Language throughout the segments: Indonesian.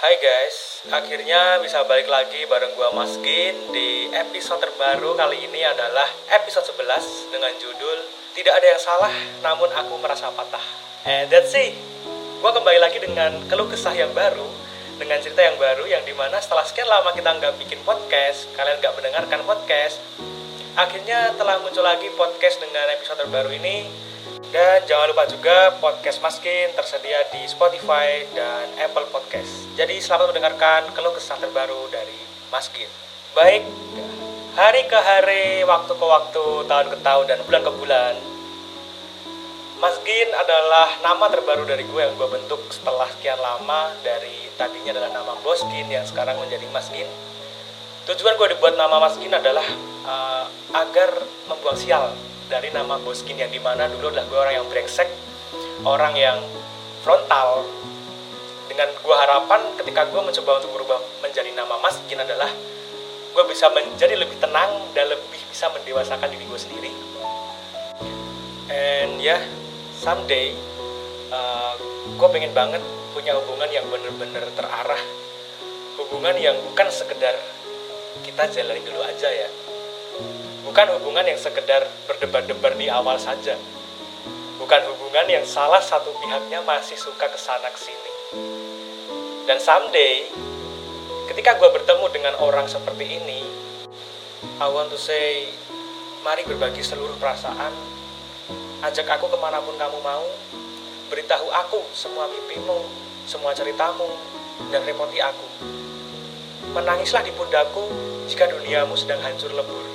Hai guys, akhirnya bisa balik lagi bareng gua Mas Gin di episode terbaru kali ini adalah episode 11 dengan judul Tidak ada yang salah namun aku merasa patah. And that's it. Gua kembali lagi dengan keluh kesah yang baru dengan cerita yang baru yang di mana setelah sekian lama kita nggak bikin podcast, kalian nggak mendengarkan podcast, akhirnya telah muncul lagi podcast dengan episode terbaru ini dan jangan lupa juga podcast Maskin tersedia di Spotify dan Apple Podcast. Jadi selamat mendengarkan keluh kesah terbaru dari Maskin. Baik, hari ke hari, waktu ke waktu, tahun ke tahun, dan bulan ke bulan, Maskin adalah nama terbaru dari gue yang gue bentuk setelah sekian lama dari tadinya adalah nama Boskin yang sekarang menjadi Maskin. Tujuan gue dibuat nama Maskin adalah uh, agar membuang sial dari nama Boskin yang di mana dulu adalah gue orang yang brengsek, orang yang frontal. Dengan gue harapan ketika gue mencoba untuk berubah menjadi nama Maskin adalah gue bisa menjadi lebih tenang dan lebih bisa mendewasakan diri gue sendiri. And ya, yeah, someday uh, gue pengen banget punya hubungan yang bener-bener terarah. Hubungan yang bukan sekedar kita jalanin dulu aja ya, Bukan hubungan yang sekedar berdebar-debar di awal saja. Bukan hubungan yang salah satu pihaknya masih suka ke sana ke sini. Dan someday, ketika gue bertemu dengan orang seperti ini, I want to say, mari berbagi seluruh perasaan, ajak aku ke mana pun kamu mau, beritahu aku semua mimpimu, semua ceritamu, dan repoti aku. Menangislah di pundakku jika duniamu sedang hancur lebur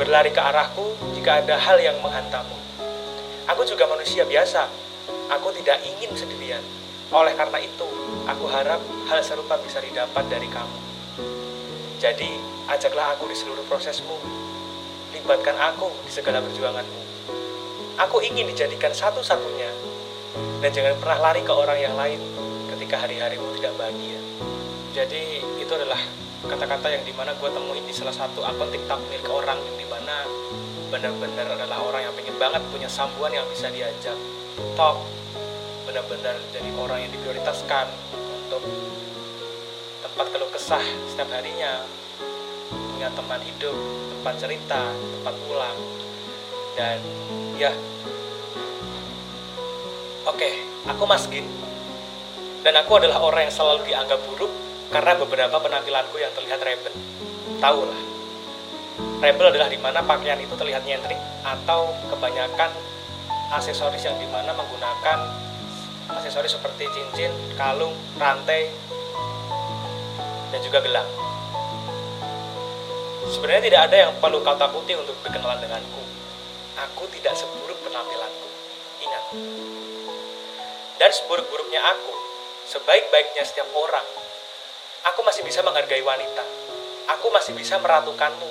berlari ke arahku jika ada hal yang menghantammu. Aku juga manusia biasa. Aku tidak ingin sendirian. Oleh karena itu, aku harap hal serupa bisa didapat dari kamu. Jadi, ajaklah aku di seluruh prosesmu. Libatkan aku di segala perjuanganmu. Aku ingin dijadikan satu-satunya. Dan jangan pernah lari ke orang yang lain ketika hari-harimu tidak bahagia. Jadi, itu adalah kata-kata yang di mana gue temuin di salah satu akun TikTok milik orang yang di mana benar-benar adalah orang yang pengen banget punya sambuan yang bisa diajak talk benar-benar jadi orang yang diprioritaskan untuk tempat keluh kesah setiap harinya punya teman hidup tempat cerita tempat pulang dan ya. Oke aku maskin dan aku adalah orang yang selalu dianggap buruk karena beberapa penampilanku yang terlihat rebel. Tahu lah, rebel adalah di mana pakaian itu terlihat nyentrik atau kebanyakan aksesoris yang di mana menggunakan aksesoris seperti cincin, kalung, rantai, dan juga gelang. Sebenarnya tidak ada yang perlu kau takuti untuk berkenalan denganku. Aku tidak seburuk penampilanku. Ingat. Dan seburuk-buruknya aku, sebaik-baiknya setiap orang Aku masih bisa menghargai wanita. Aku masih bisa meratukanmu.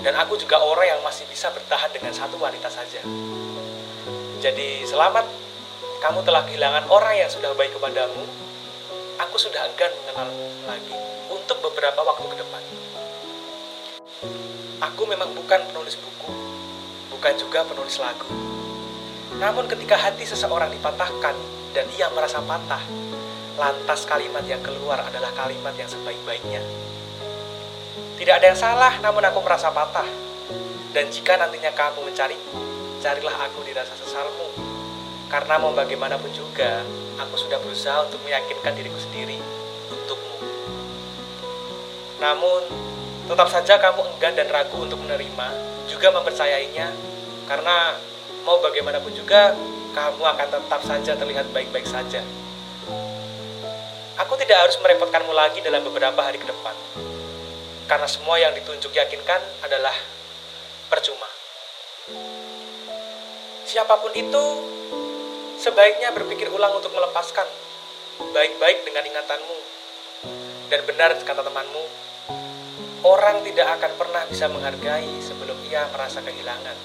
Dan aku juga orang yang masih bisa bertahan dengan satu wanita saja. Jadi selamat, kamu telah kehilangan orang yang sudah baik kepadamu. Aku sudah enggan mengenalmu lagi untuk beberapa waktu ke depan. Aku memang bukan penulis buku, bukan juga penulis lagu. Namun ketika hati seseorang dipatahkan dan ia merasa patah, lantas kalimat yang keluar adalah kalimat yang sebaik-baiknya. Tidak ada yang salah, namun aku merasa patah. Dan jika nantinya kamu mencariku, carilah aku di rasa sesalmu. Karena mau bagaimanapun juga, aku sudah berusaha untuk meyakinkan diriku sendiri untukmu. Namun, tetap saja kamu enggan dan ragu untuk menerima, juga mempercayainya, karena mau bagaimanapun juga, kamu akan tetap saja terlihat baik-baik saja. Aku tidak harus merepotkanmu lagi dalam beberapa hari ke depan. Karena semua yang ditunjuk yakinkan adalah percuma. Siapa pun itu, sebaiknya berpikir ulang untuk melepaskan. Baik-baik dengan ingatanmu. Dan benar kata temanmu, orang tidak akan pernah bisa menghargai sebelum ia merasa kehilangan.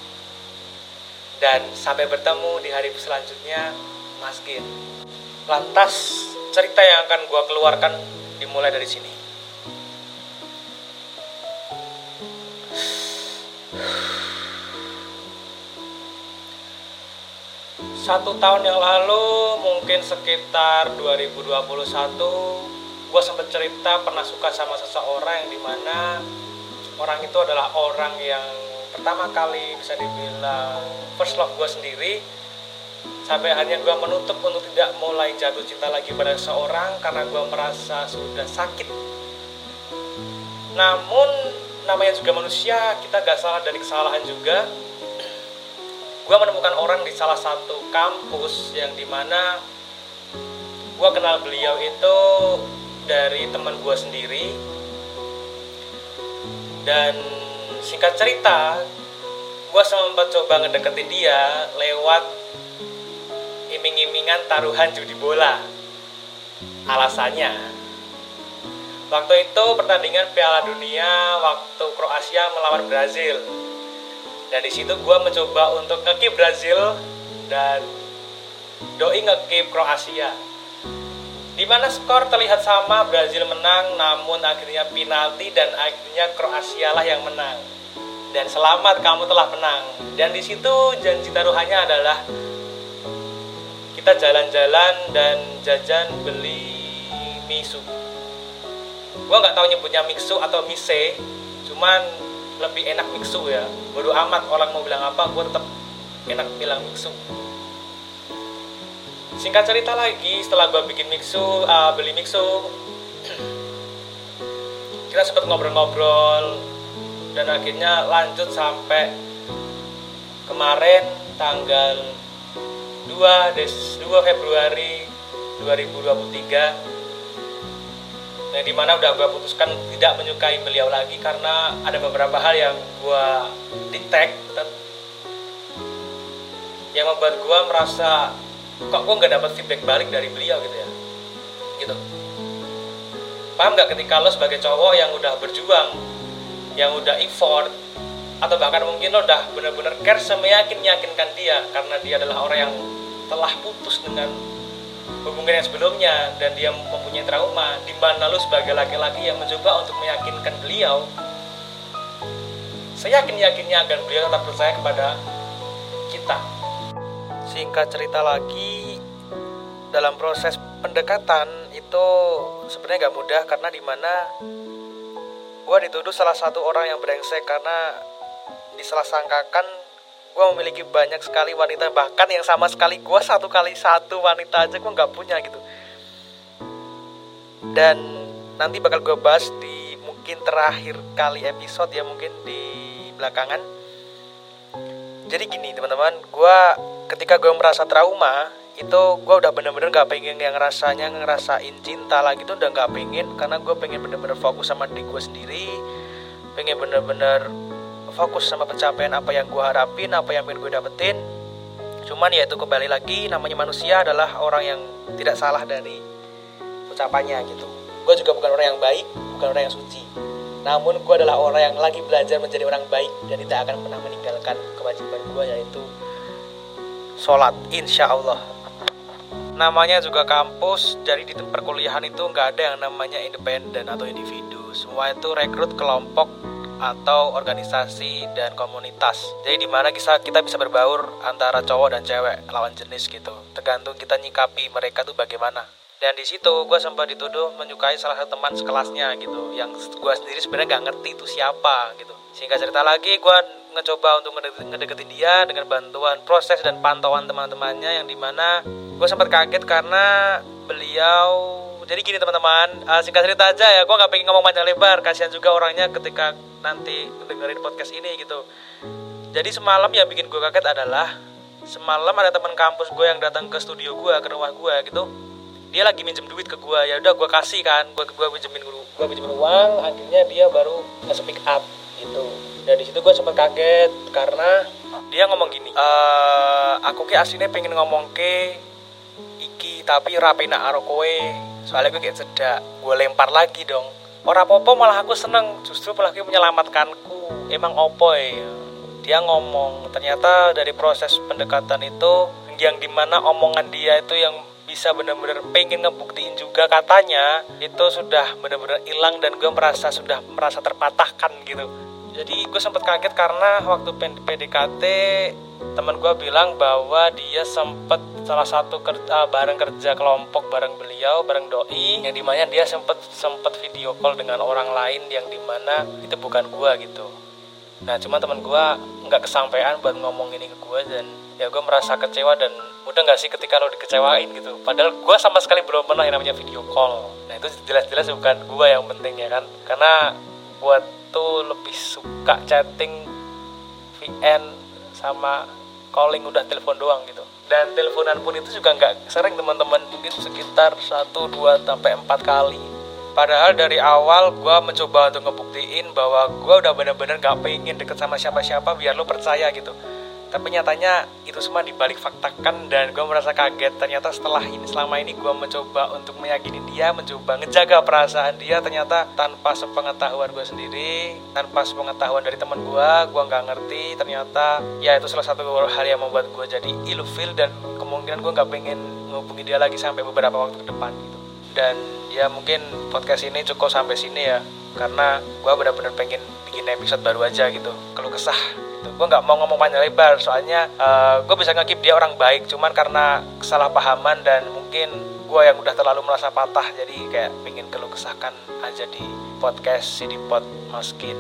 Dan sampai bertemu di hari selanjutnya, Mas Gin. Lantas, cerita yang akan gue keluarkan dimulai dari sini. Satu tahun yang lalu, mungkin sekitar 2021, gue sempat cerita pernah suka sama seseorang yang di mana orang itu adalah orang yang pertama kali bisa dibilang first love gue sendiri sampai hanya gue menutup untuk tidak mulai jatuh cinta lagi pada seseorang karena gue merasa sudah sakit. Namun namanya juga manusia kita gak salah dari kesalahan juga. Gue menemukan orang di salah satu kampus yang di mana gue kenal beliau itu dari teman gue sendiri. Dan singkat cerita gue sempat coba ngedeketin dia lewat iming-imingan taruhan judi bola. Alasannya, waktu itu pertandingan Piala Dunia waktu Kroasia melawan Brazil. Dan di situ gue mencoba untuk ngekip Brazil dan doi ngekip Kroasia. Di mana skor terlihat sama, Brazil menang, namun akhirnya penalti dan akhirnya Kroasia lah yang menang. Dan selamat kamu telah menang. Dan di situ janji taruhannya adalah kita jalan-jalan dan jajan beli misu gua nggak tahu nyebutnya mixu atau mise cuman lebih enak mixu ya. Bodo amat orang mau bilang apa gue tetap enak bilang mixu singkat cerita lagi setelah gue bikin mixu uh, beli mixu kita sempat ngobrol-ngobrol dan akhirnya lanjut sampai kemarin tanggal 2 Des 2 Februari 2023 yang di mana udah gue putuskan tidak menyukai beliau lagi karena ada beberapa hal yang gue detect yang membuat gue merasa kok gue nggak dapat feedback balik dari beliau? gitu ya. Gitu. Paham nggak ketika lo sebagai cowok yang udah berjuang yang udah effort atau bahkan mungkin lo udah bener-bener care semeyakin meyakinkan dia karena dia adalah orang yang telah putus dengan hubungan yang sebelumnya dan dia mempunyai trauma di mana lu sebagai laki-laki yang mencoba untuk meyakinkan beliau saya yakin yakinnya agar beliau tetap percaya kepada kita. Singkat cerita lagi dalam proses pendekatan itu sebenarnya gak mudah karena di mana gue dituduh salah satu orang yang brengsek karena disalah sangkakan gue memiliki banyak sekali wanita bahkan yang sama sekali gue satu kali satu wanita aja gue nggak punya gitu. Dan nanti bakal gue bahas di mungkin terakhir kali episode ya mungkin di belakangan. Jadi gini teman-teman gue ketika gue merasa trauma itu gue udah bener-bener gak pengen yang rasanya ngerasain cinta lagi tuh udah gak pengen karena gue pengen bener-bener fokus sama diri gue sendiri pengen bener-bener fokus sama pencapaian apa yang gue harapin apa yang pengen gue dapetin. Cuman ya itu kembali lagi namanya manusia adalah orang yang tidak salah dari ucapannya gitu. Gue juga bukan orang yang baik bukan orang yang suci. Namun gue adalah orang yang lagi belajar menjadi orang baik dan tidak akan pernah meninggalkan kewajiban gue yaitu sholat insya Allah namanya juga kampus jadi di tempat perkuliahan itu nggak ada yang namanya independen atau individu. Semua itu rekrut kelompok atau organisasi dan komunitas. Jadi di mana kita bisa berbaur antara cowok dan cewek lawan jenis gitu. Tergantung kita nyikapi mereka tuh bagaimana. Dan di situ gue sempat dituduh menyukai salah satu teman sekelasnya gitu, yang gue sendiri sebenarnya gak ngerti itu siapa gitu. Sehingga cerita lagi gue ngecoba untuk ngedeketin dia dengan bantuan proses dan pantauan teman-temannya yang di mana gue sempat kaget karena beliau jadi gini teman-teman uh, singkat cerita aja ya gue nggak pengen ngomong panjang lebar. Kasihan juga orangnya ketika nanti dengerin podcast ini gitu. Jadi semalam yang bikin gue kaget adalah semalam ada teman kampus gue yang datang ke studio gue ke rumah gue gitu. Dia lagi minjem duit ke gue ya udah gue kasih kan. Gue gue pinjemin gue pinjemin uang. Akhirnya dia baru speak up gitu. Dan di situ gue sempat kaget karena dia ngomong gini e, aku ki aslinya pengen ngomong ke iki tapi rapi nak aro kowe soalnya gue kayak cedak gue lempar lagi dong. Orang popo malah aku seneng. Justru malah menyelamatkanku. Emang opo ya dia ngomong ternyata dari proses pendekatan itu yang di mana omongan dia itu yang bisa benar-benar pengen ngebuktiin juga katanya itu sudah benar-benar hilang dan gue merasa sudah merasa terpatahkan gitu jadi gue sempat kaget karena waktu PDKT teman gue bilang bahwa dia sempat salah satu kerja bareng kerja kelompok bareng beliau bareng doi yang di mana dia sempat sempat video call dengan orang lain yang di mana itu bukan gue gitu. Nah cuma teman gue nggak kesampaian buat ngomong ini ke gue dan ya gue merasa kecewa dan udah nggak sih ketika lo dikecewain gitu. Padahal gue sama sekali belum pernah yang namanya video call. Nah itu jelas-jelas bukan gue yang penting ya kan. Karena buat tuh lebih suka chatting VN sama calling udah telepon doang gitu. Dan teleponan pun itu juga nggak sering teman-teman. Mungkin sekitar 1, 2, sampai 4 kali. Padahal dari awal gue mencoba untuk ngebuktiin bahwa gue udah bener-bener gak pengen deket sama siapa-siapa biar lo percaya gitu tapi nyatanya itu semua dibalik faktakan dan gue merasa kaget. Ternyata setelah ini selama ini gue mencoba untuk meyakini dia mencoba ngejaga perasaan dia ternyata tanpa sepengetahuan gue sendiri tanpa sepengetahuan dari teman gue gue nggak ngerti. Ternyata ya itu salah satu hal yang membuat gue jadi ilfil dan kemungkinan gue nggak pengen menghubungi dia lagi sampai beberapa waktu ke depan gitu. Dan ya mungkin podcast ini cukup sampai sini ya karena gue benar-benar pengen bikin episode baru aja gitu. Kalau kesah gitu. Gue nggak mau ngomong panjang lebar soalnya uh, eh, gue bisa ngekip dia orang baik cuman karena kesalahpahaman dan mungkin gue yang udah terlalu merasa patah jadi kayak pengen keluh kesahkan aja di podcast Sidipot Maskin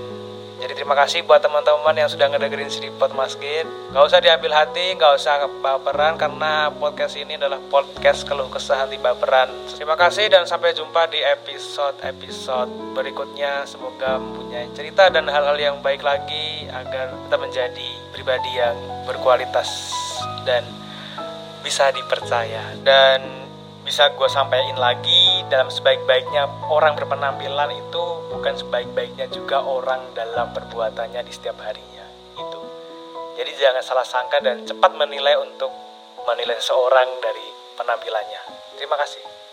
jadi terima kasih buat teman-teman yang sudah ngedengerin Sidipot Maskin Gak usah diambil hati, gak usah baperan Karena podcast ini adalah podcast keluh kesah anti baperan. Terima kasih dan sampai jumpa di episode-episode berikutnya. Semoga mempunyai cerita dan hal-hal yang baik lagi Agar kita menjadi pribadi yang berkualitas dan bisa dipercaya. Dan bisa gue sampaikan lagi dalam sebaik-baiknya orang berpenampilan itu bukan sebaik-baiknya juga orang dalam perbuatannya di setiap harinya itu jadi jangan salah sangka dan cepat menilai untuk menilai seseorang dari penampilannya. Terima kasih